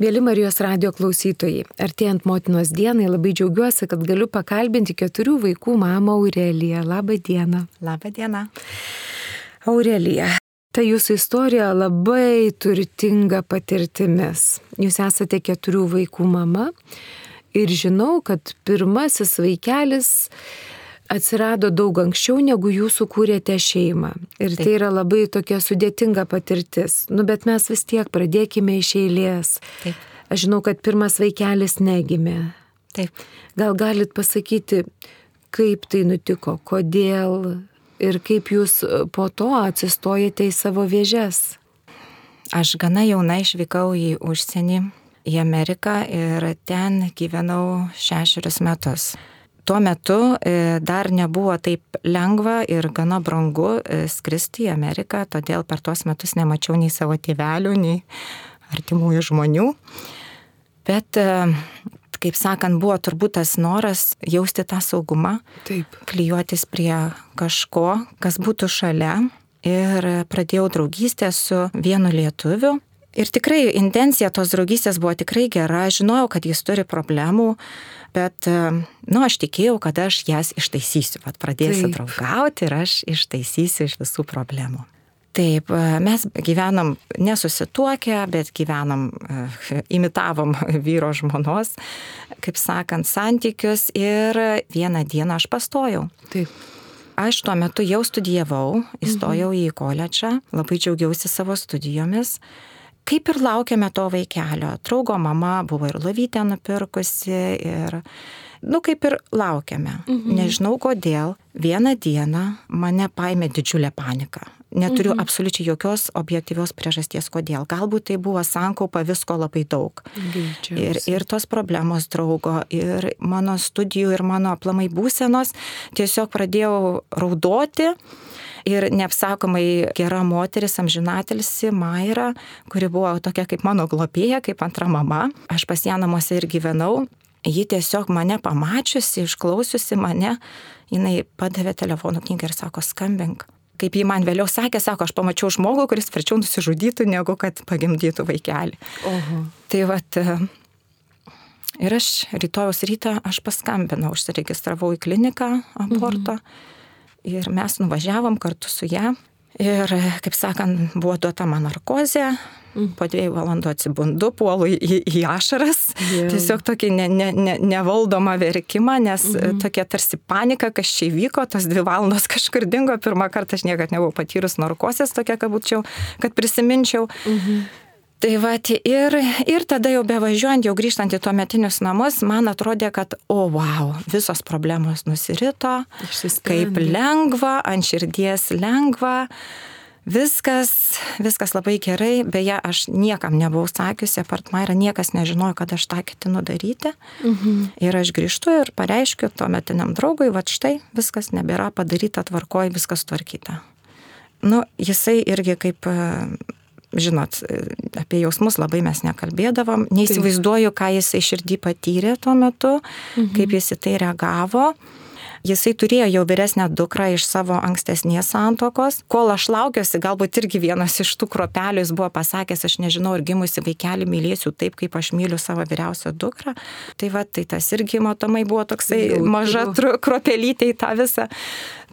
Mėly Marijos radio klausytojai, artėjant motinos dienai labai džiaugiuosi, kad galiu pakalbinti keturių vaikų mamą Aureliją. Labą dieną. Labą dieną. Aurelija, ta jūsų istorija labai turtinga patirtimis. Jūs esate keturių vaikų mama ir žinau, kad pirmasis vaikelis atsirado daug anksčiau, negu jūs sukūrėte šeimą. Ir Taip. tai yra labai tokia sudėtinga patirtis. Nu, bet mes vis tiek pradėkime iš eilės. Taip. Aš žinau, kad pirmas vaikelis negimė. Taip. Gal galit pasakyti, kaip tai nutiko, kodėl ir kaip jūs po to atsistojate į savo vėžes? Aš gana jauna išvykau į užsienį, į Ameriką ir ten gyvenau šešerius metus tuo metu e, dar nebuvo taip lengva ir gana brangu e, skristi į Ameriką, todėl per tuos metus nemačiau nei savo tėvelių, nei artimųjų žmonių. Bet, e, kaip sakant, buvo turbūt tas noras jausti tą saugumą, Taip. klyjuotis prie kažko, kas būtų šalia. Ir pradėjau draugystę su vienu lietuviu, Ir tikrai intencija tos draugystės buvo tikrai gera, žinojau, kad jis turi problemų, bet, nu, aš tikėjau, kad aš jas ištaisysiu, pat pradėsiu Taip. draugauti ir aš ištaisysiu iš visų problemų. Taip, mes gyvenam nesusituokę, bet gyvenam, imitavom vyro žmonos, kaip sakant, santykius ir vieną dieną aš pastojau. Taip. Aš tuo metu jau studijavau, įstojau mhm. į koledžą, labai džiaugiausi savo studijomis kaip ir laukiame to vaikelio. Draugo mama buvo ir lavytę nupirkusi ir, nu, kaip ir laukiame. Mhm. Nežinau kodėl, vieną dieną mane paėmė didžiulė panika. Neturiu mhm. absoliučiai jokios objektyvios priežasties, kodėl. Galbūt tai buvo sankaupa visko labai daug. Greičiausiai. Ir, ir tos problemos draugo, ir mano studijų, ir mano aplamai būsenos tiesiog pradėjau raudoti ir neapsakomai gera moteris, amžinatelsi Maira, kuri buvo tokia kaip mano globėja, kaip antra mama. Aš pas ją namuose ir gyvenau. Ji tiesiog mane pamačiusi, išklausiusi mane, jinai padavė telefonų knygą ir sako, skambink. Kaip ji man vėliau sakė, sako, aš pamačiau žmogų, kuris verčiau nusižudytų, negu kad pagimdytų vaikelį. Oho. Tai vat, ir aš rytojus rytą aš paskambinau, užsiregistravau į kliniką aborto. Mhm Ir mes nuvažiavom kartu su ją. Ir, kaip sakant, buvo duota man narkozė, mm. po dviejų valandų atsibundu, puolu į, į ašaras, yeah. tiesiog tokį ne, ne, ne, nevaldomą verkimą, nes mm -hmm. tokia tarsi panika, kas čia įvyko, tos dvi valandos kažkur dingo, pirmą kartą aš niekada nebuvau patyrus narkozės, tokia, kad būčiau, kad prisiminčiau. Mm -hmm. Tai va, ir, ir tada jau bevažiuojant, jau grįžtant į tuo metinius namus, man atrodė, kad, o wow, visos problemos nusirito, kaip lengva, ant širdies lengva. Viskas, viskas labai gerai, beje, aš niekam nebuvau sakiusi, apart Maira, niekas nežinojo, kad aš tą ketinu daryti. Mhm. Ir aš grįžtu ir pareiškiu tuo metiniam draugui, va štai, viskas nebėra padaryta, tvarkoji, viskas tvarkyta. Nu, jisai irgi kaip žinot, apie jausmus labai mes nekalbėdavom, neįsivaizduoju, ką jisai širdį patyrė tuo metu, mhm. kaip jis į tai reagavo. Jisai turėjo jau vyresnę dukrą iš savo ankstesnės santokos. Kol aš laukiuosi, galbūt irgi vienas iš tų kropelių jis buvo pasakęs, aš nežinau, ar gimusi vaikelį mylėsiu taip, kaip aš myliu savo vyriausią dukrą. Tai va, tai tas irgi matomai buvo toksai jau, maža kropelytė į tą visą.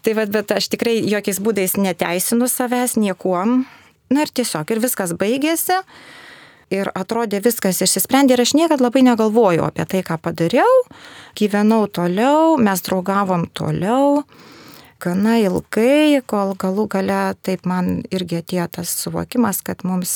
Tai va, bet aš tikrai jokiais būdais neteisinu savęs niekuom, Na ir tiesiog ir viskas baigėsi. Ir atrodė viskas išsisprendė ir aš niekada labai negalvojau apie tai, ką padariau. Gyvenau toliau, mes draugavom toliau gana ilgai, kol galų gale taip man irgi atėjo tas suvokimas, kad mums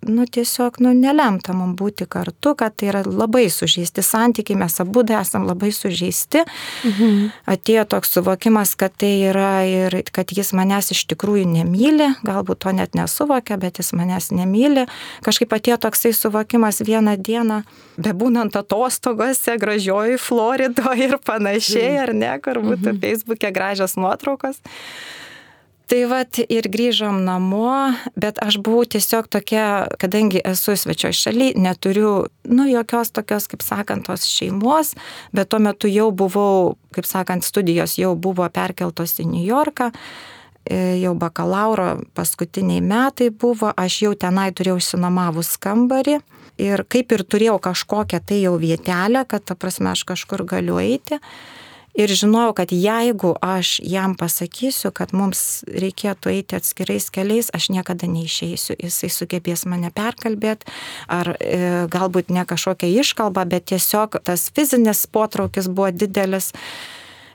nu, tiesiog nu, nelemta mums būti kartu, kad tai yra labai sužeisti santykiai, mes abu esam labai sužeisti. Mhm. Atėjo toks suvokimas, kad tai yra ir kad jis manęs iš tikrųjų nemyli, galbūt to net nesuvokia, bet jis manęs nemyli. Kažkaip atėjo toksai suvokimas vieną dieną, bebūnant atostogose, gražioji Floridoje ir panašiai, mhm. ar ne, kur būtų mhm. Facebook'e gražios nuotraukos. Tai vad ir grįžom namo, bet aš buvau tiesiog tokia, kadangi esu svečioj šaly, neturiu, nu, jokios tokios, kaip sakant, tos šeimos, bet tuo metu jau buvau, kaip sakant, studijos jau buvo perkeltos į New Yorką, e, jau bakalauro paskutiniai metai buvo, aš jau tenai turėjau išsinomavus kambarį Ir kaip ir turėjau kažkokią tai jau vietelę, kad, ta prasme, aš kažkur galiu eiti. Ir žinojau, kad jeigu aš jam pasakysiu, kad mums reikėtų eiti atskirais keliais, aš niekada neišeisiu. Jisai sugebės mane perkalbėti, ar e, galbūt ne kažkokia iškalba, bet tiesiog tas fizinis potraukis buvo didelis.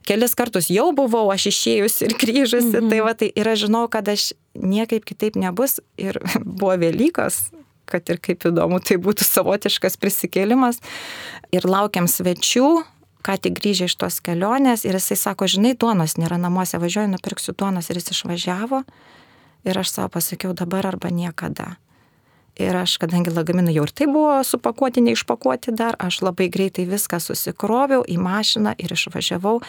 Kelis kartus jau buvau, aš išėjus ir grįžusi, mm -hmm. tai va tai ir aš žinau, kad aš niekaip kitaip nebus ir buvo Velykos, kad ir kaip įdomu, tai būtų savotiškas prisikėlimas. Ir laukiam svečių, ką tik grįžę iš tos kelionės ir jisai sako, žinai, duonos nėra namuose, važiuoju, nupirksiu duonos ir jis išvažiavo. Ir aš savo pasakiau dabar arba niekada. Ir aš, kadangi lagaminai jau ir tai buvo supakuoti, neišpakuoti dar, aš labai greitai viską susikroviau į mašiną ir išvažiavau.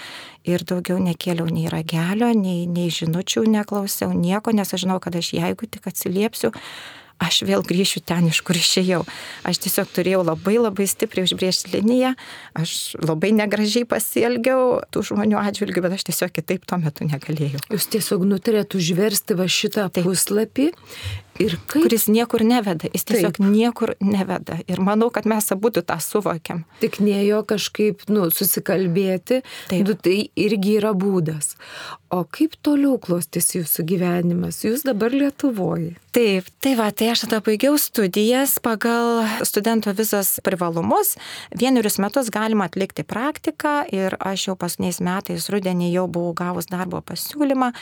Ir daugiau nekėliau nei ragelio, nei, nei žinučių neklausiau, nieko, nes aš žinau, kad aš jeigu tik atsiliepsiu, aš vėl grįšiu ten, iš kur išėjau. Aš tiesiog turėjau labai labai stipriai užbriežti liniją, aš labai negražiai pasielgiau tų žmonių atžvilgių, bet aš tiesiog kitaip tuo metu negalėjau. Jūs tiesiog nutarėt užversti va šitą Taip. puslapį Ir kaip... Kuris niekur neveda, jis tiesiog Taip. niekur neveda. Ir manau, kad mes abu tą suvokiam. Tik ne jo kažkaip, nu, susikalbėti, Taip. nu, tai irgi yra būdas. O kaip toliau klostys jūsų gyvenimas? Jūs dabar Lietuvoje. Taip, tai va, tai aš tada baigiau studijas pagal studento vizos privalumus. Vienerius metus galima atlikti praktiką ir aš jau pasniais metais rudenį jau buvau gavus darbo pasiūlymą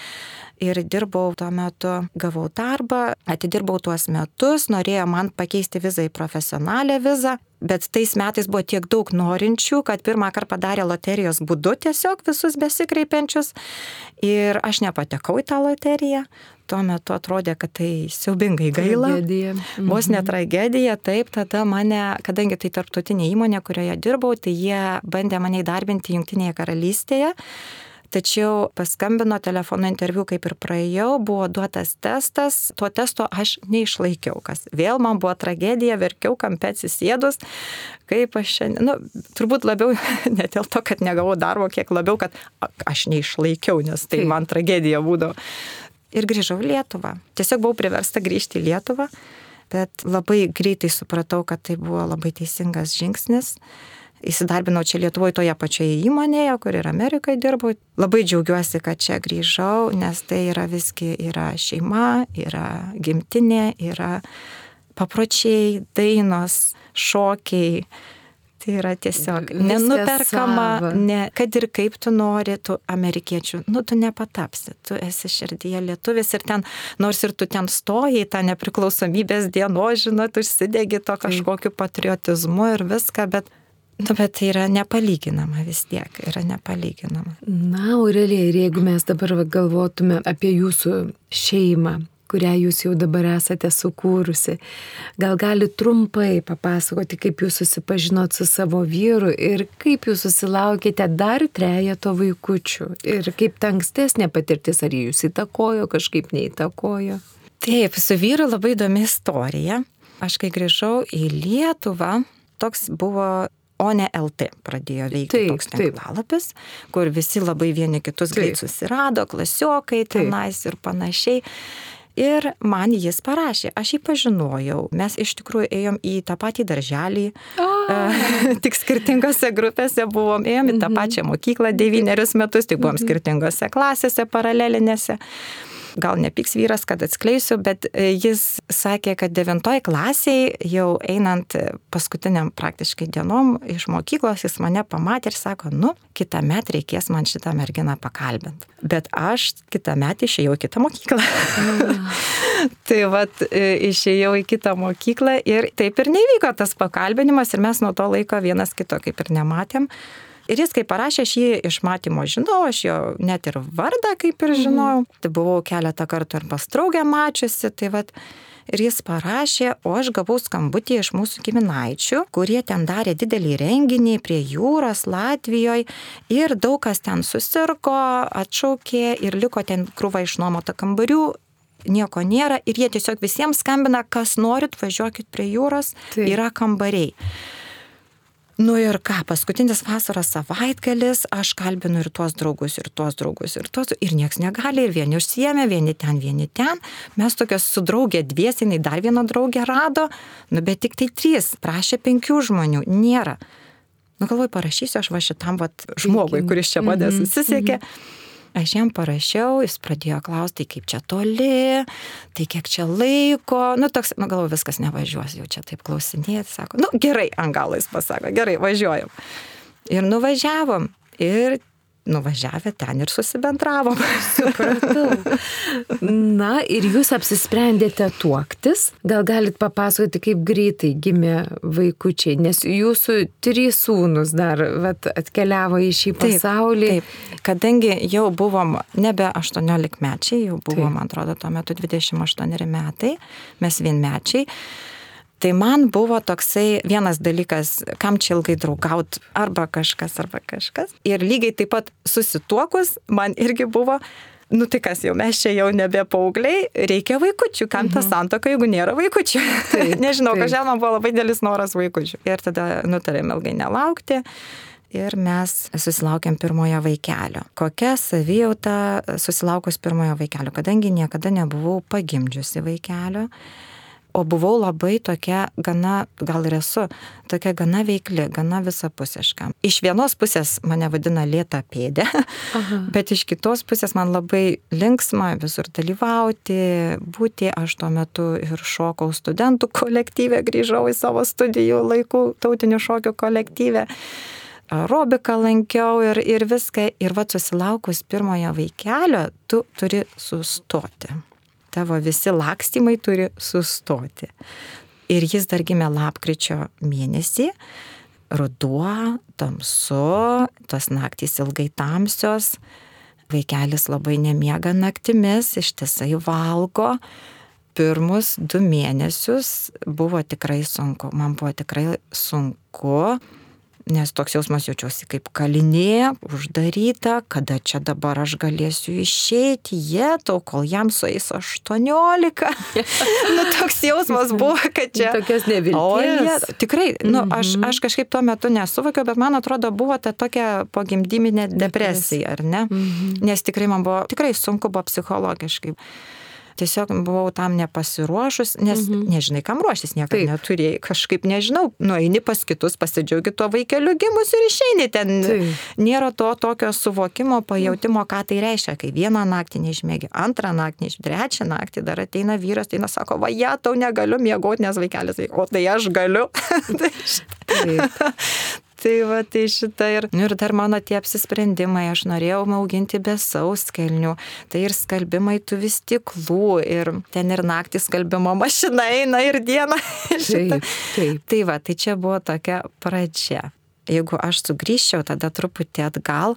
ir dirbau tuo metu, gavau darbą, atidirbau tuos metus, norėjo man pakeisti vizą į profesionalią vizą, bet tais metais buvo tiek daug norinčių, kad pirmą kartą padarė loterijos būdu tiesiog visus besikreipiančius ir aš nepatekau į tą loteriją. Tuo metu atrodė, kad tai siaubingai gaila. Tragedija. Mhm. Vos ne tragedija, taip, tada mane, kadangi tai tarptautinė įmonė, kurioje dirbau, tai jie bandė mane įdarbinti Junktinėje karalystėje. Tačiau paskambino telefono interviu, kaip ir praėjau, buvo duotas testas, tuo testo aš neišlaikiau, kas vėl man buvo tragedija, verkiau kampe atsisėdus, kaip aš šiandien, nu, turbūt labiau ne dėl to, kad negavau darbo, kiek labiau, kad aš neišlaikiau, nes tai man tragedija būdavo. Ir grįžau į Lietuvą. Tiesiog buvau priversta grįžti į Lietuvą, bet labai greitai supratau, kad tai buvo labai teisingas žingsnis Įsidarbinau čia Lietuvoje toje pačioje įmonėje, kur ir Amerikoje dirbau. Labai džiaugiuosi, kad čia grįžau, nes tai yra visgi yra šeima, yra gimtinė, yra papročiai, dainos, šokiai. Tai yra tiesiog nenuperkama, ne, kad ir kaip tu nori, tu amerikiečių, nu tu nepatapsi, tu esi širdyje lietuvis ir ten, nors ir tu ten stojai tą nepriklausomybės dienos, žinot, užsidegi to kažkokiu patriotizmu ir viską, bet Nu, bet tai yra nepalyginama vis tiek, yra nepalyginama. Na, Aurelija, ir jeigu mes dabar galvotume apie jūsų šeimą, kurią jūs jau dabar esate sukūrusi, gal gali trumpai papasakoti, kaip jūs susipažinot su savo vyru ir kaip jūs susilaukėte dar trejato vaikučių ir kaip ta ankstesnė patirtis, ar jūs įtakojo, kažkaip neįtakojo. Taip, su vyru labai įdomi istorija. Aš kai grįžau į Lietuvą, toks buvo o ne LT pradėjo veikti taip, toks tinklalapis, kur visi labai vieni kitus taip. greit susirado, klasiokai tenais ir panašiai. Ir man jis parašė, aš jį pažinojau, mes iš tikrųjų ėjom į tą patį darželį, oh. tik skirtingose grupėse buvom, ėjom į tą mhm. pačią mokyklą devynerius metus, tik buvom mhm. skirtingose klasėse paralelinėse gal nepiks vyras, kad atskleisiu, bet e, jis sakė, kad devintoji klasiai jau einant paskutiniam praktiškai dienom iš mokyklos jis mane pamatė ir sako, nu, kitą metą reikės man šitą merginą pakalbinti. Bet aš kitą metą išėjau į kitą mokyklą. Tai vad, e, išėjau į kitą mokyklą ir taip ir nevyko tas pakalbinimas ir mes nuo to laiko vienas kito kaip ir nematėm. Ir jis, kai parašė, aš jį iš matymo žinau, aš jo net ir vardą kaip ir žinojau. Mhm. Tai buvau keletą kartų ir pas draugę mačiusi. Tai vat, ir jis parašė, o aš gavau skambutį iš mūsų giminaičių, kurie ten darė didelį renginį prie jūros Latvijoje ir daug kas ten susirgo, atšaukė ir liko ten krūva išnuomota kambarių. Nieko nėra ir jie tiesiog visiems skambina, kas norit, važiuokit prie jūros, tai. yra kambariai. Nu ir ką, paskutinis vasaros savaitgalis, aš kalbinu ir tuos draugus, ir tuos draugus, ir tuos, ir nieks negali, ir vieni užsiemė, vieni ten, vieni ten. Mes tokios su draugė dviesiniai dar vieną draugę rado, nu bet tik tai trys, prašė penkių žmonių, nėra. Nu galvoju, parašysiu aš va šitam vat, žmogui, kuris čia mane Mhm, susisiekė. Aš jam parašiau, jis pradėjo klausti, tai kaip čia toli, tai kiek čia laiko. Nu, toks, nu, galvoju, viskas nevažiuos, jau čia taip klausinėti. Sako, nu, gerai, ant galo jis pasako, gerai, važiuojam. Ir nuvažiavom. Ir nuvažiavę ten ir susibendravom. Supratau. Na ir jūs apsisprendėte tuoktis. Gal galit papasakoti, kaip greitai gimė vaikučiai, nes jūsų trys sūnus dar vat, atkeliavo į šį pasaulį. Taip, kadangi jau buvom nebe 18 mečiai, jau buvo, Taip. man atrodo, tuo metu 28 metai, mes vienmečiai. Tai man buvo toksai vienas dalykas, kam čia ilgai draugaut, arba kažkas, arba kažkas. Ir lygiai taip pat susituokus, man irgi buvo, nu tai kas jau, mes čia jau nebe paaugliai, reikia vaikučių, kam ta santoka, jeigu nėra vaikučių. Taip, Nežinau, kažkaip man buvo labai dėlis noras vaikučių. Ir tada nutarėm ilgai nelaukti. Ir mes susilaukėm pirmojo vaikelio. Kokia savijauta susilaukus pirmojo vaikelio, kadangi niekada nebuvau pagimdžiusi vaikelio, o buvau labai tokia gana, gal ir esu, tokia gana veikli, gana visapusiška. Iš vienos pusės mane vadina lėta pėdė, Aha. bet iš kitos pusės man labai linksma visur dalyvauti, būti. Aš tuo metu ir šokau studentų kolektyvę, grįžau į savo studijų laikų tautinių šokių kolektyvę aerobiką lankiau ir, ir viską. Ir va susilaukus pirmojo vaikelio, tu turi sustoti. Tavo visi lakstymai turi sustoti. Ir jis dar gimė lapkričio mėnesį. Ruduo, tamsu, tos naktys ilgai tamsios. Vaikelis labai nemiega naktimis, ištisai valgo pirmus du mėnesius buvo tikrai sunku. Man buvo tikrai sunku, nes toks jausmas jaučiausi kaip kalinė, uždaryta, kada čia dabar aš galėsiu išeiti, jie tau, kol jam sueis 18. nu, toks jausmas buvo, kad čia. Tokios O nevilties. jie, tikrai, nu, aš, aš kažkaip tuo metu nesuvokiau, bet man atrodo buvo ta tokia pogimdyminė depresija, ar ne? Mhm. Nes tikrai man buvo, tikrai sunku buvo psichologiškai. Tiesiog buvau tam nepasiruošus, nes mhm. nežinai, kam ruoštis, niekada Taip. neturėjai. Kažkaip nežinau, nueini pas kitus, pasidžiaugi tuo vaikeliu gimus ir išeini ten. Taip. Nėra to tokio suvokimo, pajūtimo, ką tai reiškia, kai vieną naktį neišmėgi, antrą naktį trečią naktį dar ateina vyras, tai sako, va, ja, tau negaliu miegoti, nes vaikelis, o tai aš galiu. tai Taip. Tai va, tai šitą ir, nu, ir dar mano tie apsisprendimai, aš norėjau auginti be sauskelnių, tai ir skalbimai tų vis tiklų, ir ten ir naktį skalbimo mašina eina, ir diena. Taip, taip. Tai va, tai čia buvo tokia pradžia. Jeigu aš sugrįžčiau tada truputį atgal,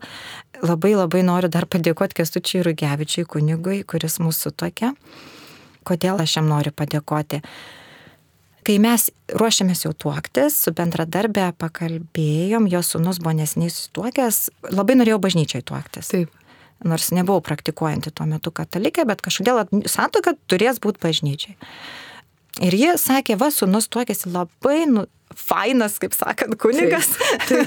labai labai noriu dar padėkoti Kestučiui Rugevičiui kunigui, kuris mūsų tokia. Kodėl aš jam noriu padėkoti? Kai mes ruošiamės jau tuoktis, su bendradarbė pakalbėjom, jos sunus buvo nesiniai susituokęs, labai norėjau bažnyčiai tuoktis. Taip. Nors nebuvau praktikuojanti tuo metu katalikė, bet kažkodėl santoka turės būti bažnyčiai. Ir ji sakė, va, sunus tuokėsi labai, nu, fainas, kaip sakant, kunigas.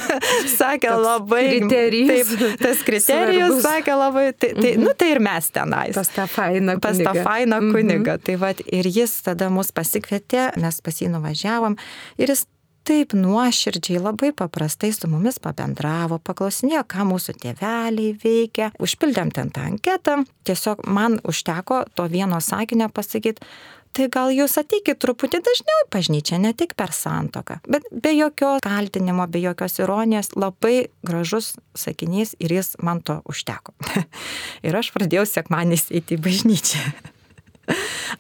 sakė Toks labai. kriterijus Taip, tas kriterijus svarbus. sakė labai. Tai, tai, nu, tai ir mes tenais Pas tą fainą pas tą kunigą. fainą Mhm. kunigą. Tai vat, ir jis tada mus pasikvietė, mes pas jį nuvažiavom ir jis taip nuoširdžiai, labai paprastai su mumis pabendravo, paklausinėjo, ką mūsų tėveliai veikia. Užpildėm ten tą anketą, tiesiog man užteko to vieno sakinio pasakyti, tai gal jūs ateikit truputį dažniau į bažnyčią, ne tik per santoką, bet be jokio kaltinimo, be jokios ironijos, labai gražus sakinys ir jis man to užteko. ir aš pradėjau sekmanys eiti į bažnyčią.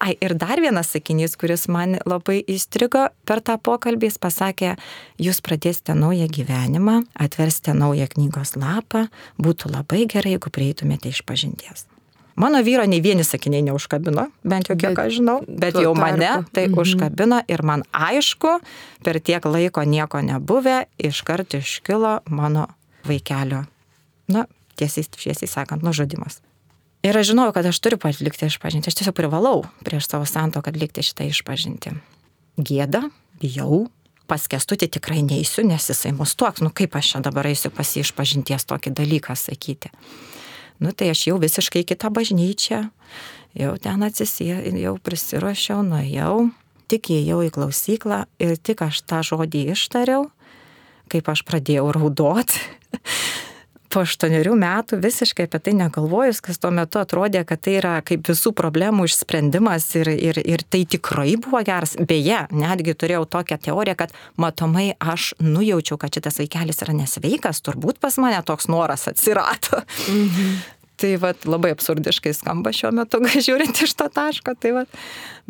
Ai, ir dar vienas sakinys, kuris man labai įstrigo per tą pokalbį, jis pasakė, jūs pradėsite naują gyvenimą, atversite naują knygos lapą, būtų labai gerai, jeigu prieitumėte iš pažinties. Mano vyro nei vieni sakiniai neužkabino, bent jau kiek Bet aš žinau, bet jau mane tarpu- tai Mhm. užkabino ir man aišku, per tiek laiko nieko nebuvę, iškart iškilo mano vaikelio, na, tiesiai, šviesiai sakant, nužudimas. Ir aš žinojau, kad aš turiu atlikti išpažinti. Aš tiesiog privalau prieš savo santoką atlikti šitą išpažinti. Gėda, bijau, pas kestutį tikrai neįsiu, nes jisai mus toks, nu kaip aš čia dabar eisiu pas jį iš pažinties tokį dalyką sakyti. Nu tai aš jau visiškai kitą bažnyčią, jau ten atsisė, jau prisiruošiau, nuėjau, tik įėjau į klausyklą ir tik aš tą žodį ištariau, kaip aš pradėjau raudoti. po aštuonerių metų visiškai apie tai negalvojus, kas tuo metu atrodė, kad tai yra kaip visų problemų išsprendimas ir, ir, ir tai tikrai buvo geras. Beje, netgi turėjau tokią teoriją, kad matomai aš nujaučiau, kad šitas vaikelis yra nesveikas, turbūt pas mane toks noras atsirado. Mhm. Tai vat, labai absurdiškai skamba šiuo metu, žiūrint iš to taško. Tai vat.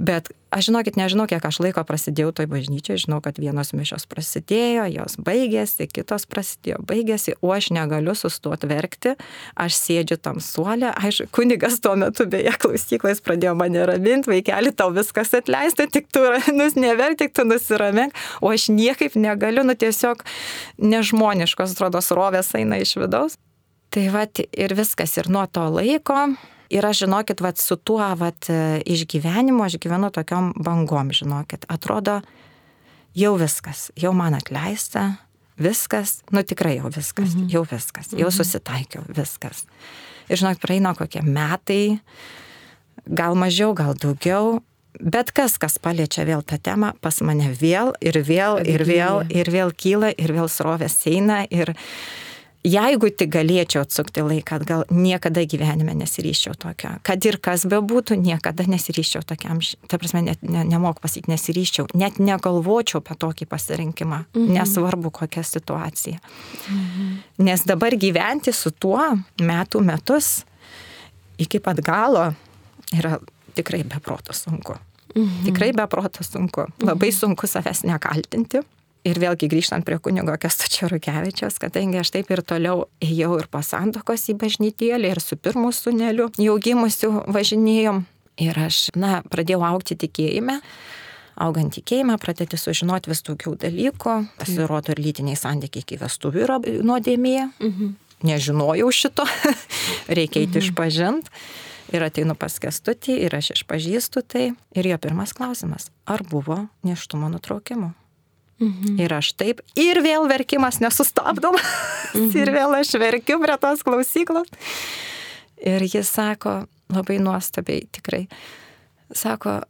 Bet aš žinokit, nežinau, kiek aš laiko prasidėjau toj bažnyčiai, žinau, kad vienos mišios prasidėjo, jos baigėsi, kitos prasidėjo, baigėsi, o aš negaliu sustoti verkti, aš sėdžiu tam suolė, aišku, kunigas tuo metu beje klausyklais pradėjo mane raminti, vaikeli, tau viskas atleista, tik tu nus neverk, tik tu nusiramink, o aš niekaip negaliu, nu tiesiog nežmoniškos, atrodo, srovės eina iš vidaus. Tai vat ir viskas, ir nuo to laiko. Ir aš, žinokit, vat, su tuo vat, išgyvenimu aš gyvenu tokiom bangom, žinokit. Atrodo, jau viskas, jau man atleista, viskas, nu tikrai jau viskas, mhm. jau viskas, jau mhm. susitaikiau, viskas. Ir žinok, praeina kokie metai, gal mažiau, gal daugiau, bet kas, kas paliečia vėl tą temą, pas mane vėl ir vėl ir vėl ir vėl kyla ir vėl srovės eina ir, jeigu tik galėčiau atsukti laiką atgal, niekada gyvenime nesiryščiau tokio. Kad ir kas bebūtų, niekada nesiryščiau tokiam, ta prasme, net ne, nemoku pasakyti, nesiryščiau, net negalvočiau apie tokį pasirinkimą, mhm. nesvarbu kokia situacija. Mhm. Nes dabar gyventi su tuo metų metus iki pat galo yra tikrai beproto sunku. Mhm. Tikrai beproto sunku. Labai mhm. sunku savęs nekaltinti. Ir vėlgi grįžtant prie kunigo Kestučio Rukevičios, kadangi aš taip ir toliau ėjau ir po santokos į bažnytėlį, ir su pirmu suneliu jau gimusiu važinėjom. Ir aš, na, pradėjau aukti tikėjime. Augant tikėjimą, pradėti sužinoti vis daugiau dalykų. Pasirodo, ir lytiniai santykiai iki vestuvių yra nuodėmė. Mhm. Nežinojau šito, reikia eiti mhm. išpažinti. Ir ateinu pas kestutį ir aš išpažįstu tai. Ir jo pirmas klausimas, ar buvo neštumo nutraukimo? Mhm. Ir aš taip, ir vėl verkimas nesustabdomas, mhm. ir vėl aš verkiu prie tos klausyklos. Ir jis sako, labai nuostabiai, tikrai, sako,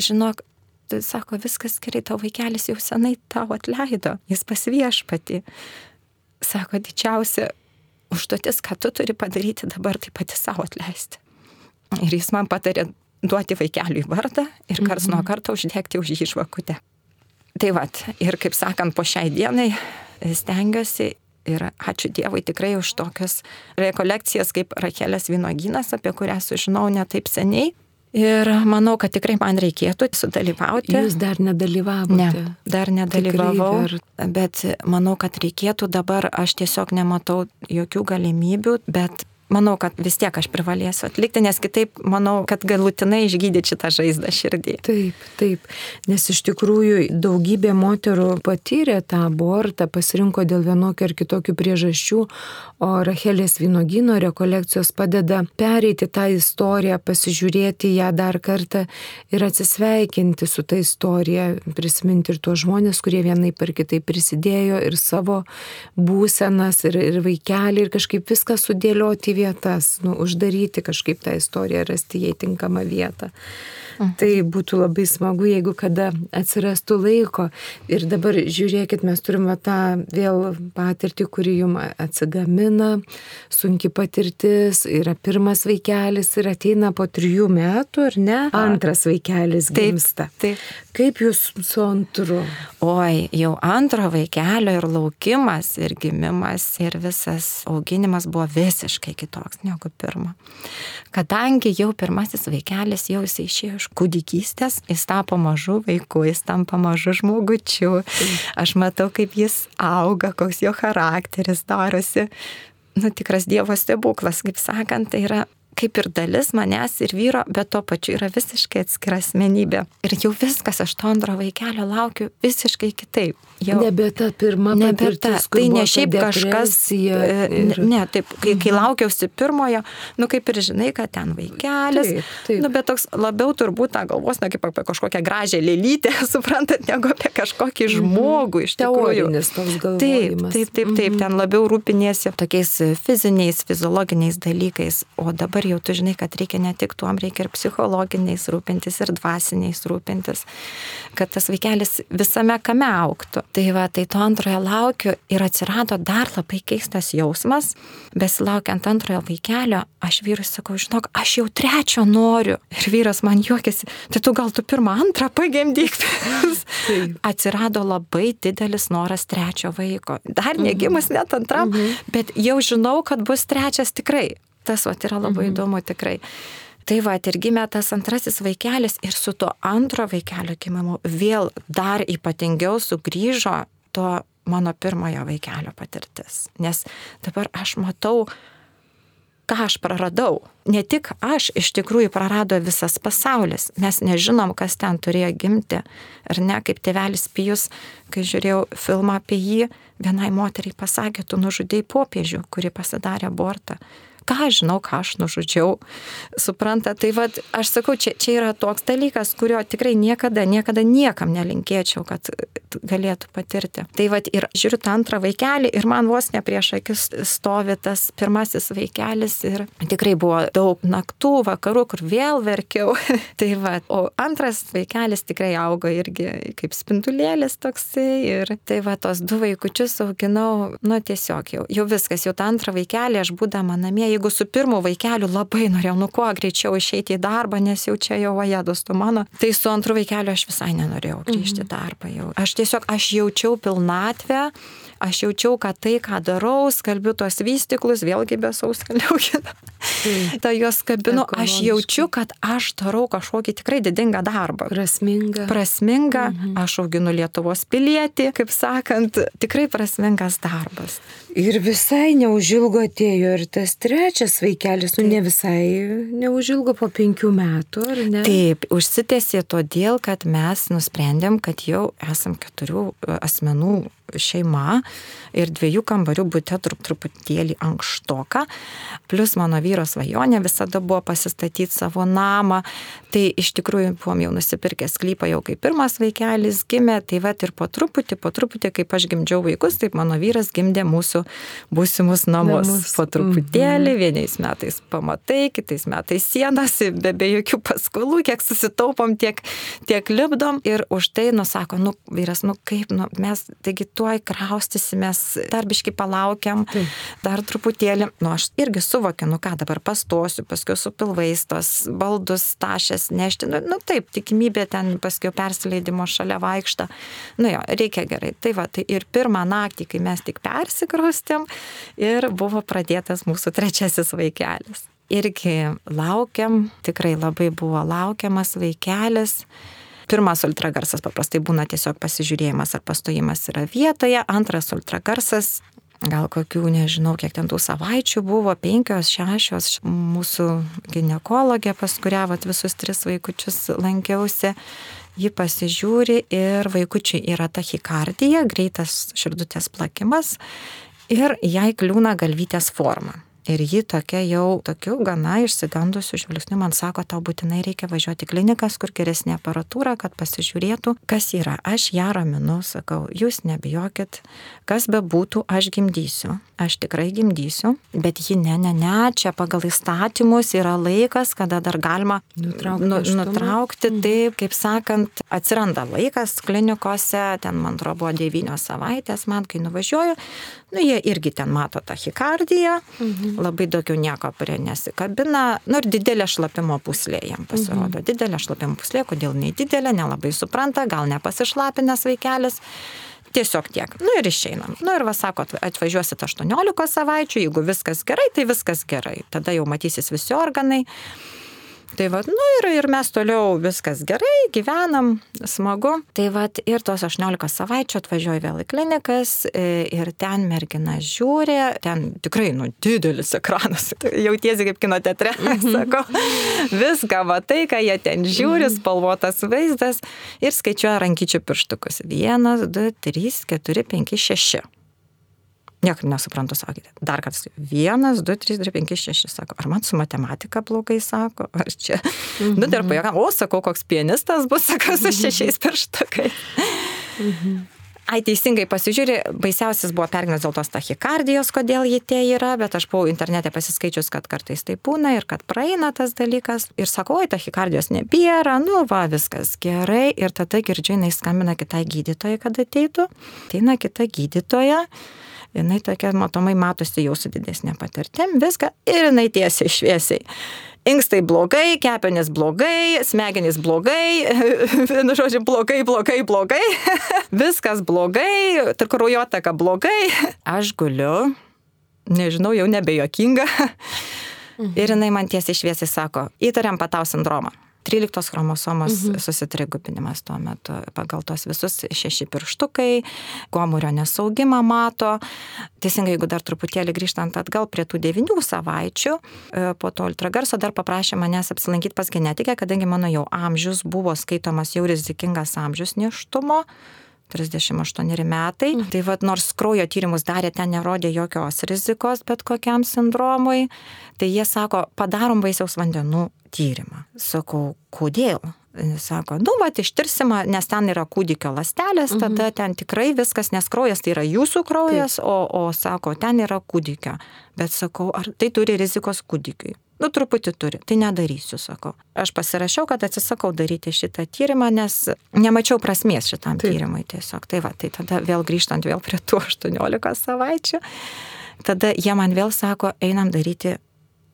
žinok, tu sako, viskas gerai, tavo vaikelis jau senai tau atleido, jis pasviešpati. Sako, didžiausia užduotis, ką tu turi padaryti dabar, tai pati savo atleisti. Ir jis man patarė duoti vaikeliui vardą ir kars nuo mhm. karto uždegti už jį žvakutę. Tai vad, ir kaip sakant, po šiai dienai stengiuosi ir ačiū Dievui tikrai už tokias rekolekcijas kaip Rakelės vynogynas, apie kurią sužinau ne taip seniai. Ir manau, kad tikrai man reikėtų sudalyvauti. Jūs dar nedalyvavote? Ne, dar nedalyvavau. Bet manau, kad reikėtų dabar, aš tiesiog nematau jokių galimybių, bet manau, kad vis tiek aš privalėsiu atlikti, nes kitaip manau, kad galutinai išgydyti šitą žaizdą širdį. Taip, taip, nes iš tikrųjų daugybė moterų patyrė tą abortą, pasirinko dėl vienokio ar kitokių priežasčių, o Rachelės vynogino rekolekcijos padeda pereiti tą istoriją, pasižiūrėti ją dar kartą ir atsisveikinti su tą istorija, prisiminti ir tuos žmonės, kurie vienai per kitai prisidėjo ir savo būsenas, ir, ir vaikelį, ir kažkaip viską sudėlioti vietas, nu, uždaryti kažkaip tą istoriją, rasti jai tinkamą vietą. Mhm. Tai būtų labai smagu, jeigu kada atsirastų laiko. Ir dabar žiūrėkit, mes turime tą vėl patirtį, kuri jum atsigamina, sunki patirtis, yra pirmas vaikelis ir ateina po trijų metų, ar ne? Antras vaikelis gimsta. Taip. taip. Kaip jūs su antru? Oi, jau antro vaikelio ir laukimas, ir gimimas, ir visas auginimas buvo visiškai kitoks negu pirmo. Kadangi jau pirmasis vaikelis jau jis išėjo iš kūdikystės, jis tapo mažu vaiku, jis tampa mažu žmogučiu. Aš matau, kaip jis auga, koks jo charakteris darosi. Nu, tikras Dievo stebuklas, kaip sakant, tai yra kaip ir dalis manęs ir vyro, bet tuo pačiu yra visiškai atskira asmenybė. Ir jau viskas, aš to antro vaikelio laukiu visiškai kitaip. Jau, nebe ta pirma nebe ta. Tai ne šiaip kažkas. e, ir- Ne, taip, kai, kai laukiausi pirmojo, nu kaip ir žinai, kad ten vaikelis. Taip, taip. Nu, bet toks labiau turbūt tą galvos, ne kaip apie kažkokią gražią lėlytę, suprantat, negu apie kažkokį žmogų iš tikrųjų. Teorinis toks Taip, galvojimas. taip, taip, taip, ten labiau rūpiniesi tokiais fiziniais, fiziologiniais dalykais, o dabar jau tu žinai, kad reikia ne tik tuom, reikia ir psichologiniais rūpintis, ir dvasiniais rūpintis, kad tas vaikelis visame kame auktų. Tai va, tai to antrojo laukiu ir atsirado dar labai keistas jausmas, besilaukiant antrojo vaikelio, aš vyrui sakau, žinok, aš jau trečio noriu. Ir vyras man juokiasi, tai tu gal tu pirmą, antrą pagimdyk. Atsirado labai didelis noras trečio vaiko. Dar negimus net antram, bet jau žinau, kad bus trečias tikrai. Tas vat yra labai įdomu tikrai. Tai va, ir gimė tas antrasis vaikelis ir su tuo antro vaikelio gimimu vėl dar ypatingiau sugrįžo to mano pirmojo vaikelio patirtis. Nes dabar aš matau, ką aš praradau. Ne tik aš, iš tikrųjų prarado visas pasaulis. Mes nežinom, kas ten turėjo gimti. Ar ne, kaip tėvelis Pijus, kai žiūrėjau filmą apie jį, vienai moteriai pasakė, tu nužudėjai popiežių, kuri pasidarė abortą. Ką aš žinau, ką aš nužudžiau. Supranta, tai vad, aš sakau, čia, čia yra toks dalykas, kurio tikrai niekada, niekada niekam nelinkėčiau, kad galėtų patirti. Tai vad ir žiūriu tą antrą vaikelį ir man vos ne prieš akis stovi tas pirmasis vaikelis ir tikrai buvo daug naktų, vakarų, kur vėl verkiau. tai vad, o antras vaikelis tikrai augo irgi kaip spindulėlis toksai ir tai va, tos du vaikučius auginau, nu tiesiog jau, jau viskas, jau tą antrą vaikelį aš būdama namie, jeigu su pirmu vaikeliu labai norėjau, nu kuo greičiau išeiti į darbą, nes jau čia jau vajedos tu mano, tai su antru vaikeliu aš visai nenorėjau grįžti į darbą jau. Aš tiesiog, aš jaučiau pilnatvę, aš jaučiau, kad tai, ką darau, skalbiu tos vystiklus, vėlgi be sauskaliau kitą. Ta juos kabinu, aš jaučiu, kad aš darau kažkokį tikrai didingą darbą. Prasminga. Prasminga, aš auginu Lietuvos pilietį, kaip sakant, tikrai prasmingas darbas. Ir visai neužilgo atėjo ir tas trečias vaikelis, nu ne visai neužilgo po penkių metų, ar ne? Taip, užsitęsė todėl, kad mes nusprendėm, kad jau esam keturių e, asmenų šeima ir dviejų kambarių būte trup, truputėlį ankštoka. Plus mano vyro svajonė visada buvo pasistatyti savo namą. Tai iš tikrųjų buvom jau nusipirkę sklypą jau kai pirmas vaikelis gimė. Tai va ir po truputį, po truputį, kaip aš gimdžiau vaikus, taip mano vyras gimdė mūsų būsimus namus. Namus. Po truputėlį, vienais metais pamatai, kitais metais sienas, be, be jokių paskolų, kiek susitaupom, tiek, tiek lipdom. Ir už tai, nusako, nu, vyras, nu kaip, nu, mes, taigi tuoj kraustysimės, darbiškai palaukiam, Taip. dar truputėlį. Nu, aš irgi suvokiu, nu ką dabar pastosiu, paskui su pilvais tos baldus tašęs nešti. Nu, nu taip, tikimybė ten paskui persileidimo šalia vaikšta. Nu jo, reikia gerai. Tai va, tai ir pirmą naktį, kai mes tik persikraustėm ir buvo pradėtas mūsų trečiasis vaikelis. Irgi laukiam, tikrai labai buvo laukiamas vaikelis. Pirmas ultragarsas paprastai būna tiesiog pasižiūrėjimas ar pastojimas yra vietoje, antras ultragarsas gal kokių, nežinau, kiek ten tų savaičių buvo, penkios, šešios, mūsų gynekologė, pas kurią vat, visus tris vaikučius lankiausi, ji pasižiūri ir vaikučiai yra tachikardija, greitas širdutės plakimas ir jai kliūna galvytės forma. Ir ji tokia jau, tokiu gana išsigandusiu žvilgsniu man sako, tau būtinai reikia važiuoti klinikas, kur geresnė aparatūra, kad pasižiūrėtų, kas yra. Aš ją raminu, sakau, jūs nebijokit, kas be būtų, aš gimdysiu. Aš tikrai gimdysiu, bet ji ne, ne, ne, čia pagal įstatymus yra laikas, kada dar galima Nutraukti nu, nutraukti. Taip, kaip sakant, atsiranda laikas klinikose, ten man atrodo buvo devynios savaitės, man kai nuvažiuoju, nu jie irgi ten mato tachikardiją, mhm. Labai daugiau nieko prie nesikabina, nu ir didelė šlapimo puslė jam pasirodo. Mhm. Didelė šlapimo puslė, kodėl nedidelė, nelabai supranta, gal nepasišlapinęs vaikelis. Tiesiog tiek. Nu ir išeinam. Nu ir va sako, atva- atvažiuosit 18 savaičių, jeigu viskas gerai, tai viskas gerai. Tada jau matysis visi organai. Tai vad, nu ir, ir mes toliau viskas gerai, gyvenam, smagu. Tai vad, ir tos 18 savaičių atvažiuoju vėl į klinikas e, ir ten mergina žiūri, ten tikrai, nu, didelis ekranas, jautiesi kaip kino teatre, mhm. sako, viską matai, ką jie ten žiūri, mhm. spalvotas vaizdas ir skaičiuoja rankyčių pirštukus. 1, 2, 3, 4, 5, 6. Niekaip nesuprantu, sakėte. Dar kartą. Vienas, du, trys, du, penki, šeši. Sako, ar man su matematika blogai sako, ar čia. Mhm. Nu, dar pajuokam, o, sakau, koks pianistas bus, sakau, su šešiais pirštakai. Mhm. Ai, teisingai pasižiūrė, baisiausias buvo pergnas dėl tos tachikardijos, kodėl jį tie yra, bet aš buvau internete pasiskaičius, kad kartais tai būna ir kad praeina tas dalykas. Ir sakau, oi, tachikardijos nebėra, nu va, viskas gerai. Ir tada girdžiu, jinai skambina kitai gydytojai, kad ateitų. Ateina kita gydytoja jinai tokia matomai matosi jau su didesnė patirtim, viską ir jinai tiesiai šviesiai. Inkstai blogai, kepenys blogai, smegenys blogai, vienu žodžiu, blogai, blogai, blogai, viskas blogai, kraujotaka blogai. Aš guliu, nežinau, jau nebejokinga. Mhm. Ir jinai man tiesiai šviesiai sako, įtariam patau sindromą. 13 chromosomos mhm. susitrigubinimas tuo metu. Pagal tos visus šeši pirštukai, gomurio nesaugimą mato. Teisingai, jeigu dar truputėlį grįžtant atgal prie tų devinių savaičių, e, po to ultragarso dar paprašė manęs apsilankyti pas genetikę, kadangi mano jau amžius buvo skaitomas jau rizikingas amžius neštumo. 38 metai. Mm. Tai vad, nors kraujo tyrimus darė, ten nerodė jokios rizikos bet kokiam sindromui, tai jie sako, padarom vaisiaus vandenų tyrimą. Sakau, kodėl? Sako, nu, va, ištirsima, nes ten yra kūdikio lastelės, mhm. tada ten tikrai viskas, nes kraujas tai yra jūsų kraujas, Taip. o, o sako, ten yra kūdikio. Bet sakau, ar tai turi rizikos kūdikiui? Nu, truputį turi, tai nedarysiu, sakau. Aš pasirašiau, kad atsisakau daryti šitą tyrimą, nes nemačiau prasmės šitam Taip. tyrimui tiesiog. Tai va, tai tada vėl grįžtant vėl prie tų 18 savaičių, tada jie man vėl sako, einam daryti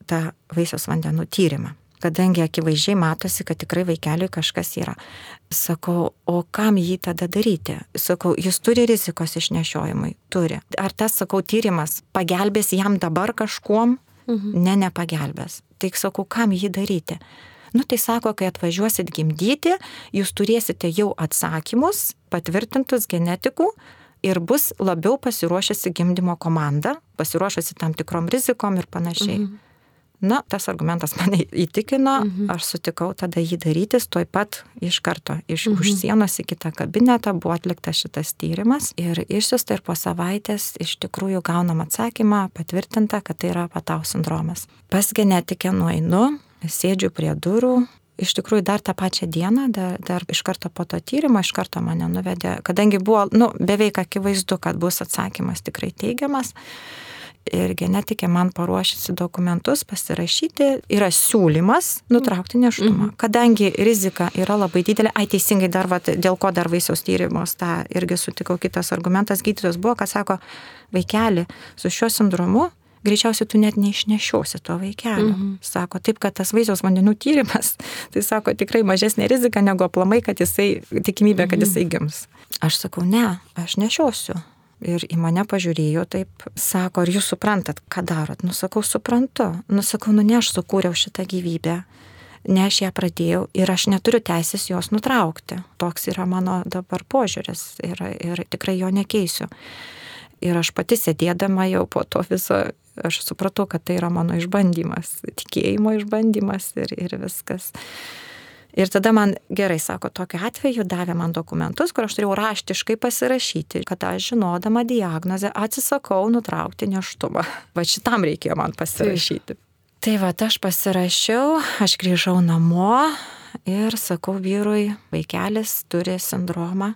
tą vaisiaus vandenų tyrimą kadangi akivaizdžiai matosi, kad tikrai vaikeliui kažkas yra. Sakau, o kam jį tada daryti? Sakau, jis turi rizikos išnešiojimui? Turi. Ar tas, sakau, tyrimas pagelbės jam dabar kažkuom? Mhm. Ne, nepagelbės. Tai sakau, kam jį daryti? Nu tai sako, kai atvažiuosit gimdyti, jūs turėsite jau atsakymus patvirtintus genetikų ir bus labiau pasiruošusi gimdymo komanda, pasiruošusi tam tikrom rizikom ir panašiai. Mhm. Na, tas argumentas mane įtikino, mhm. aš sutikau tada jį darytis, tuoj pat iš karto iš mhm. už sienos į kitą kabinetą buvo atliktas šitas tyrimas ir išsiusta ir po savaitės iš tikrųjų gaunam atsakymą, patvirtinta, kad tai yra patau sindromas. Pas genetikę nueinu, sėdžiu prie durų, iš tikrųjų dar tą pačią dieną, dar, dar iš karto po to tyrimo, iš karto mane nuvedė, kadangi buvo, nu, beveik akivaizdu, kad bus atsakymas tikrai teigiamas ir genetikė man paruošėsi dokumentus pasirašyti, yra siūlymas nutraukti neštumą. Mhm. Kadangi rizika yra labai didelė, ai teisingai dar, vat, dėl ko dar vaisiaus tyrimus, tą irgi sutikau kitas argumentas, gydytojas buvo, kad sako, vaikeli, su šiuo sindromu greičiausiai tu net neišnešiosi to vaikelio. Mhm. Sako, taip, kad tas vaisiaus vandenų tyrimas, tai sako, tikrai mažesnė rizika negu aplamai, kad jisai, tikimybė, kad mhm. jisai gims. Aš sakau, ne, aš nešiosiu ir į mane pažiūrėjo taip, sako, ar jūs suprantat, ką darot? Nusakau, suprantu. Nusakau, nu ne aš sukūriau šitą gyvybę, ne aš ją pradėjau ir aš neturiu teisės jos nutraukti. Toks yra mano dabar požiūris ir, ir tikrai jo nekeisiu. Ir aš pati sėdėdama jau po to viso, aš supratau, kad tai yra mano išbandymas, tikėjimo išbandymas ir, ir viskas. Ir tada man gerai sako, tokiu atveju davė man dokumentus, kur aš turėjau raštiškai pasirašyti, kad aš žinodama diagnozę atsisakau nutraukti neštumą. Va šitam reikėjo man pasirašyti. Taip. Tai va, aš pasirašiau, aš grįžau namo ir sakau vyrui, vaikelis turi sindromą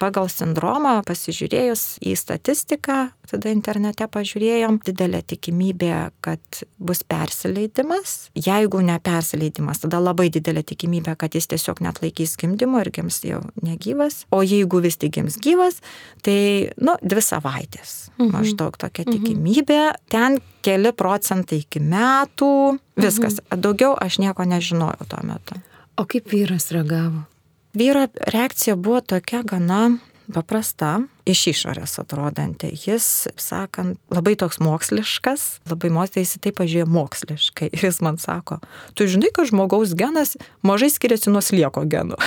pagal sindromą pasižiūrėjus į statistiką, tada internete pažiūrėjom, didelė tikimybė, kad bus persileidimas. Jeigu ne persileidimas, tada labai didelė tikimybė, kad jis tiesiog net laikys gimdymo ir gims jau negyvas. O jeigu vis tik gims gyvas, tai, nu, dvi savaitės. Mhm. Maždaug tokia mhm. tikimybė. Ten keli procentai iki metų. Viskas. Mhm. Daugiau aš nieko nežinojau tuo metu. O kaip vyras reagavo? Vyro reakcija buvo tokia gana paprasta, iš išorės atrodanti. Jis, sakant, labai toks moksliškas, labai moksliškai, jis tai pažiūrėjo moksliškai. Ir jis man sako, tu žinai, kad žmogaus genas mažai skiriasi nuo slieko genų.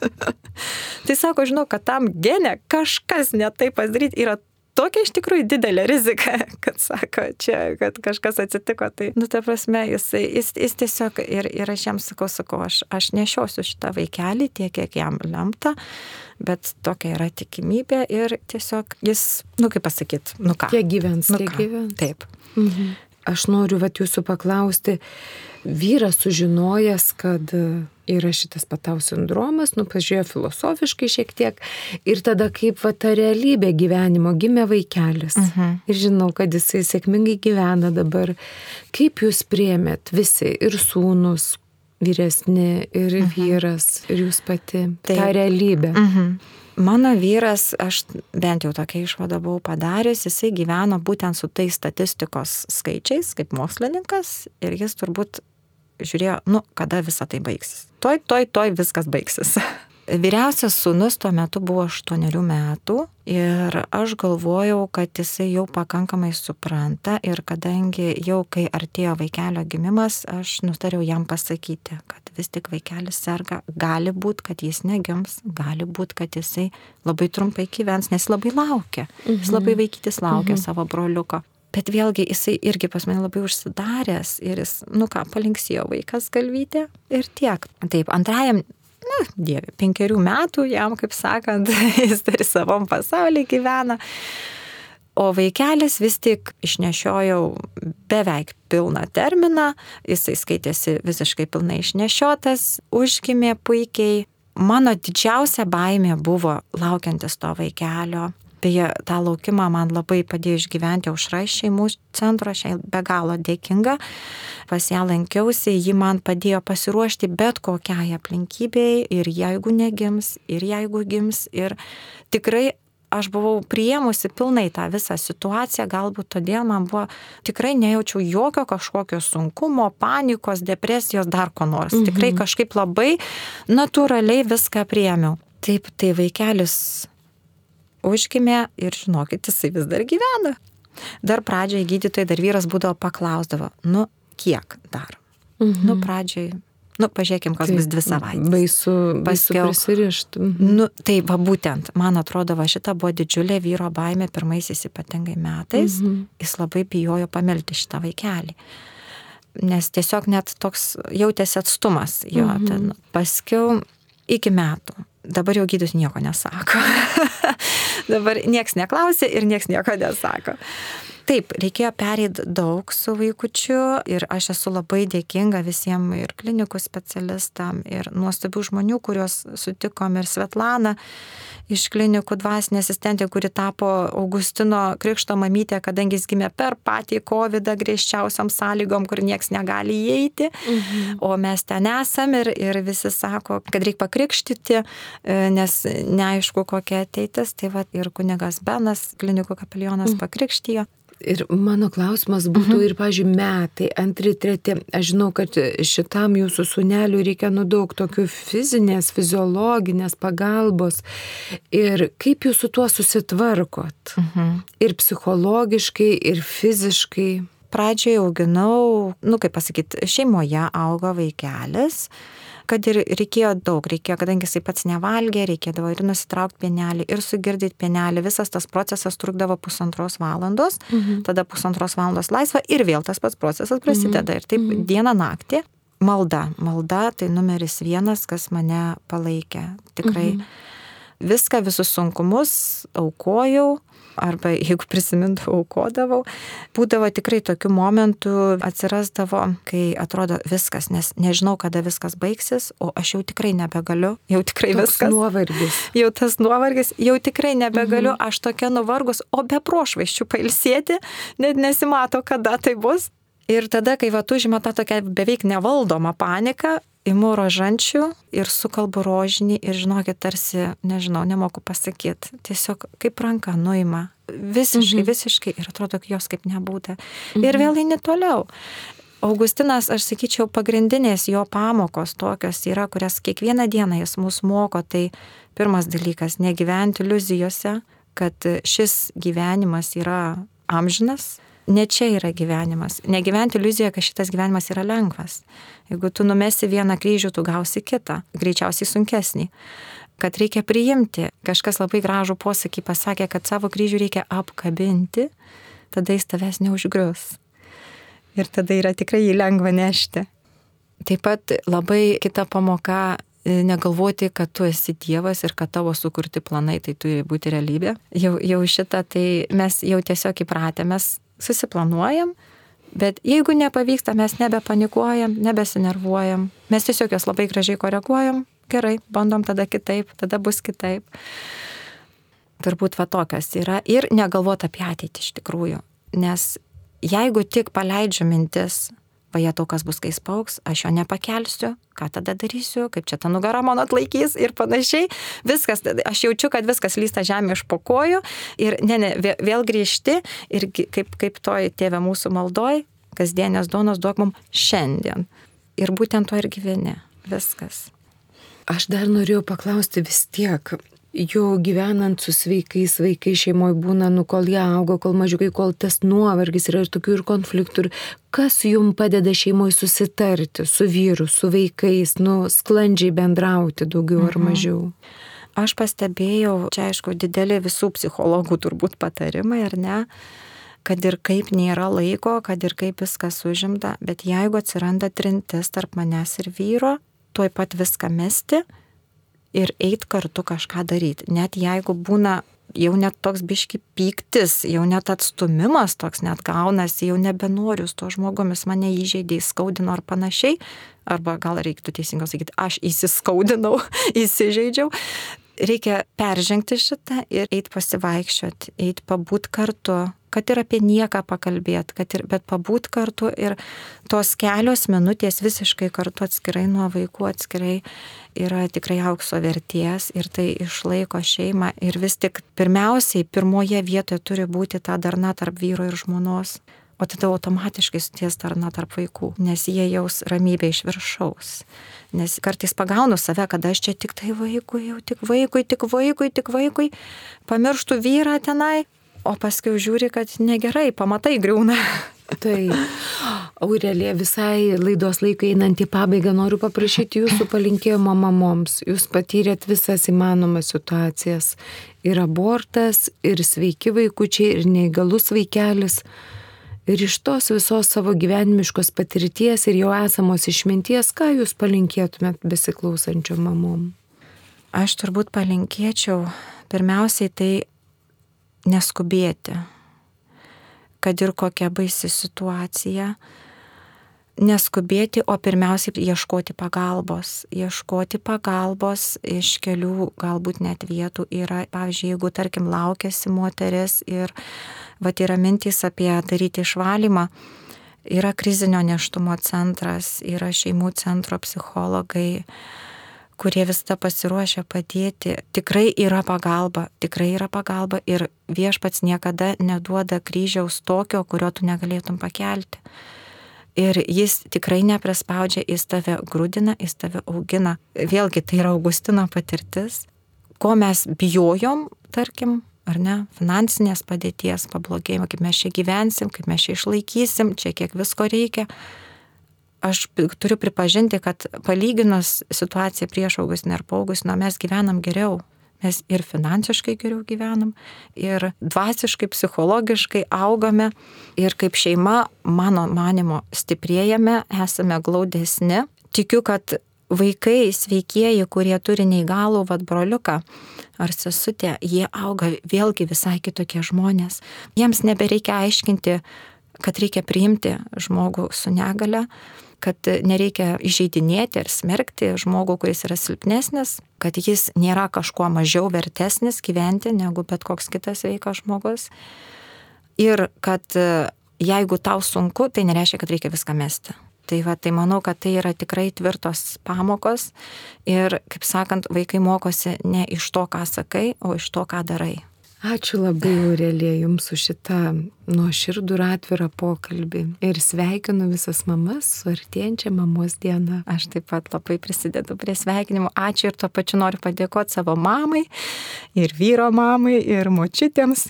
tai sako, žinau, kad tam genė kažkas netai padaryti yra tokia iš tikrųjų didelė rizika, kad sako, čia, kad kažkas atsitiko. Tai, nu, ta prasme, jis, jis, jis tiesiog ir, ir aš jam sakau, sakau, aš, aš nešiosiu šitą vaikelį tiek, kiek jam lemta, bet tokia yra tikimybė ir tiesiog jis, nu, kaip pasakyti, nu ką. Kiek gyvens, nu, ką? gyvens. Taip. Mhm. Aš noriu vat jūsų paklausti, vyras sužinojęs, kad yra šitas patau sindromas, nu pažiūrėjo filosofiškai šiek tiek ir tada kaip va ta realybė gyvenimo gimė vaikelis. Mhm. Ir žinau, kad jisai sėkmingai gyvena dabar. Kaip jūs priemėt visi ir sūnus, vyresni, ir vyras, ir jūs pati, Taip. tą realybę. Mhm. Mano vyras, aš bent jau tokia išvada buvau padaręs, jisai gyveno būtent su tais statistikos skaičiais kaip mokslininkas ir jis turbūt žiūrėjo, nu, kada visa tai baigsis. Toj, toj, toj viskas baigsis. Vyriausias sūnus tuo metu buvo 8 metų ir aš galvojau, kad jisai jau pakankamai supranta ir kadangi jau kai artėjo vaikelio gimimas, aš nutariau jam pasakyti, kad vis tik vaikelis serga, gali būti, kad jis negims, gali būti, kad jisai labai trumpai gyvens, nes labai laukia, jis labai vaikytis laukia Mhm. savo broliuko. Bet vėlgi jisai irgi pas mane labai užsidaręs ir jis, nu ką, palinksėjo vaikas galvyti ir tiek. Taip, antrajam, na, dieve, penkerių metų jam, kaip sakant, jis turi savam pasaulyje gyvena. O vaikelis vis tik išnešiojau beveik pilną terminą, jisai skaitėsi visiškai pilnai išnešiotas, užgimė puikiai. Mano didžiausia baimė buvo laukiantis to vaikelio. Beje, tą laukimą man labai padėjo išgyventi aušra iš šeimų centro, aš jai be galo dėkinga. Pas ją lankiausi, ji man padėjo pasiruošti bet kokiai aplinkybei ir jeigu negims, ir jeigu gims. Ir tikrai aš buvau priėmusi pilnai tą visą situaciją, galbūt todėl man buvo, tikrai nejaučiau jokio kažkokio sunkumo, panikos, depresijos, dar ko nors. Mhm. Tikrai kažkaip labai natūraliai viską priėmiau. Taip, tai vaikelis užgimė ir žinokit, jisai vis dar gyvena. Dar pradžioje gydytojai, dar vyras būdavo paklausdavo, nu kiek dar? Mhm. Nu pradžioj, nu pažiūrėkim, kas bus dvi savaitės. Baisu, baisu prisirišti. Mhm. Nu, tai va būtent, man atrodo, va šita buvo didžiulė vyro baimė pirmaisiais ypatingai metais. Mhm. Jis labai bijojo pamelti šitą vaikelį. Nes tiesiog net toks jautėsi atstumas jo. Mhm. Ten. Paskiau iki metų. Dabar jau gydus nieko nesako. Dabar nieks neklausė ir nieks nieko nesako. Taip, reikėjo pereiti daug su vaikučiu ir aš esu labai dėkinga visiems ir klinikų specialistam, ir nuostabių žmonių, kuriuos sutikom, ir Svetlana iš klinikų dvasinė asistentė, kuri tapo Augustino krikšto mamytė, kadangi jis gimė per patį COVID griežčiausiam sąlygom, kur nieks negali įeiti, Mhm. o mes ten esam ir, ir visi sako, kad reikia pakrikštyti, e, nes neaišku, kokia ateitis. Tai va ir kunigas Benas, klinikų kapelionas, pakrikštijo. Ir mano klausimas būtų Mhm. ir, pažiūrėjau, metai, antri, treti. Aš žinau, kad šitam jūsų suneliui reikia nu daug tokių fizinės, fiziologinės pagalbos. Ir kaip jūs su tuo susitvarkot? Mhm. Ir psichologiškai, ir fiziškai. Pradžioje auginau, nu kaip pasakyti, šeimoje augo vaikelis, kad ir reikėjo daug, reikėjo, kadangi jisai pats nevalgė, reikėdavo ir nusitraukti pienelį, ir sugirdyti pienelį, visas tas procesas trukdavo pusantros valandos, Mhm. tada pusantros valandos laisva ir vėl tas pats procesas prasideda. Ir taip Mhm. dieną naktį. Malda, malda tai numeris vienas, kas mane palaikė. Tikrai Mhm. viską, visus sunkumus aukojau, arba jeigu prisimindavau, aukodavau. Būdavo tikrai tokių momentų atsirasdavo, kai atrodo viskas, nes nežinau, kada viskas baigsis, o aš jau tikrai nebegaliu, jau tikrai Toks viskas. nuovargis. Jau tas nuovargis, jau tikrai nebegaliu, aš tokia nuvargus, o be prošvaiščių pailsėti, net nesimato, kada tai bus. Ir tada, kai va užima tą tokią beveik nevaldomą paniką, imu rožančių ir sukalbu rožinį ir žinokit, tarsi, nežinau, nemoku pasakyti, tiesiog kaip ranka nuima. Visiškai, Mhm. visiškai ir atrodo, kad jos kaip nebūtų. Ir vėl eini toliau. Augustinas, aš sakyčiau, pagrindinės jo pamokos tokios yra, kurias kiekvieną dieną jis mus moko. Tai pirmas dalykas - negyventi iliuzijose, kad šis gyvenimas yra amžinas. Ne čia yra gyvenimas. Negyventi iliuzijoje, kad šitas gyvenimas yra lengvas. Jeigu tu numesi vieną kryžių, tu gausi kitą, greičiausiai sunkesnį kad reikia priimti. Kažkas labai gražų posakį pasakė, kad savo kryžių reikia apkabinti, tada jis tavęs neužgrius ir tada yra tikrai jį lengva nešti. Taip pat labai kita pamoka e, negalvoti, kad tu esi Dievas ir kad tavo sukurti planai tai turi būti realybė. Jau, jau šitą tai mes jau tiesiog įpratę, mes susiplanuojam, bet jeigu nepavyksta, mes nebepanikuojam, nebesinervuojam, mes tiesiog jas labai gražiai koreguojam, gerai, bandom tada kitaip, tada bus kitaip. Turbūt va tokios yra. Ir negalvoti apie ateitį iš tikrųjų, nes jeigu tik paleidžiu mintis, vaje to, kas bus, kai spauks, aš jo nepakelsiu, ką tada darysiu, kaip čia ta nugara mano atlaikys ir panašiai. Viskas, aš jaučiu, kad viskas lysta žemė iš pokojų ir ne, ne, vėl grįžti ir kaip, kaip toj tėvė mūsų maldoj, kasdienės duonos duok mums šiandien. Ir būtent to ir gyveni. Viskas. Aš dar norėjau paklausti vis tiek, jo gyvenant su sveikais vaikais šeimoje būna, nu kol jie auga, kol mažiukai, kol tas nuovargis yra ir tokių ir konfliktų. Ir kas jums padeda šeimoje susitarti su vyru, su vaikais, nu sklandžiai bendrauti daugiau ar mhm. mažiau? Aš pastebėjau, čia aišku, didelį visų psichologų turbūt patarimai, ar ne? kad ir kaip nėra laiko, kad ir kaip viskas užimta, bet jeigu atsiranda trintis tarp manęs ir vyro, tuoj pat viską mesti ir eit kartu kažką daryti. Net jeigu būna jau net toks biški pyktis, jau net atstumimas toks net gaunasi, jau nebenoriu su to žmogumis, mane įžeidė, įskaudino ar panašiai, arba gal reiktų teisingai sakyti, aš įsiskaudinau, įsižeidžiau. Reikia peržengti šitą ir eiti pasivaikščioti, eiti pabūt kartu, kad ir apie nieką pakalbėti, kad ir, bet pabūt kartu ir tos kelios minutės visiškai kartu atskirai nuo vaikų atskirai yra tikrai aukso verties ir tai išlaiko šeimą ir vis tik pirmiausiai pirmoje vietoje turi būti ta darna tarp vyro ir žmonos. O tada automatiškai suties darna tarp vaikų, nes jie jaus ramybę iš viršaus. Nes kartais pagaunu save, kad aš čia tik tai vaikui, jau tik vaikui, tik vaikui, tik vaikui, pamirštų vyrą tenai, o paskui žiūri, kad negerai, pamatai griūna. Tai, Aurelė, visai laidos laikai einant į pabaigą noriu paprašyti jūsų palinkėjimo mamoms. Jūs patyrėt visas įmanomas situacijas. Ir abortas, ir sveiki vaikučiai, ir neįgalus vaikelis. Ir iš tos visos savo gyvenimiškos patirties ir jau esamos išminties, ką jūs palinkėtumėt besiklausančiom mamom? Aš turbūt palinkėčiau pirmiausiai tai neskubėti, kad ir kokia baisi situacija, neskubėti, o pirmiausiai ieškoti pagalbos. Ieškoti pagalbos iš kelių galbūt net vietų yra, pavyzdžiui, jeigu tarkim laukėsi moteris ir va yra mintys apie daryti išvalymą, yra krizinio neštumo centras, yra šeimų centro psichologai kurie visada pasiruošę padėti. Tikrai yra pagalba, tikrai yra pagalba ir viešpats niekada neduoda kryžiaus tokio, kurio tu negalėtum pakelti. Ir jis tikrai neprespaudžia, jis tave grūdina, jis tave augina. Vėlgi tai yra Augustino patirtis. Ko mes bijojom, tarkim, ar ne, finansinės padėties pablogėjimo, kaip mes čia gyvensim, kaip mes čia išlaikysim, čia kiek visko reikia aš turiu pripažinti, kad palyginus situaciją prieš Augustiną ir po Augustino mes gyvenam geriau. Mes ir finansiškai geriau gyvenam, ir dvasiškai, psichologiškai augame, ir kaip šeima, mano manimo, stiprėjame, esame glaudesni. Tikiu, kad vaikai sveikieji, kurie turi neįgalų vad broliuką ar sesutę, jie auga vėlgi visai kitokie žmonės. Jiems nebereikia aiškinti, kad reikia priimti žmogų su negale, kad nereikia įžeidinėti ar smerkti žmogų, kuris yra silpnesnis, kad jis nėra kažkuo mažiau vertesnis gyventi negu bet koks kitas sveikas žmogus. Ir kad e, jeigu tau sunku, tai nereiškia, kad reikia viską mesti. Tai, va, tai manau, kad tai yra tikrai tvirtos pamokos ir, kaip sakant, vaikai mokosi ne iš to, ką sakai, o iš to, ką darai. Ačiū labai, Aurelija, Jums už šitą nuoširdų ir atvirą pokalbį. Ir sveikinu visas mamas su artėjančia mamos diena. Aš taip pat labai prisidedu prie sveikinimų. Ačiū ir tuo pačiu noriu padėkoti savo mamai, ir vyro mamai, ir močiutėms,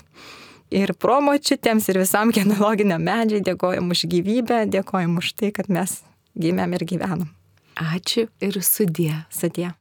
ir promočiutėms, ir visam genealoginiam medžiai. Dėkojom už gyvybę, dėkojom už tai, kad mes gimėm ir gyvenom. Ačiū ir sudė. Sudė.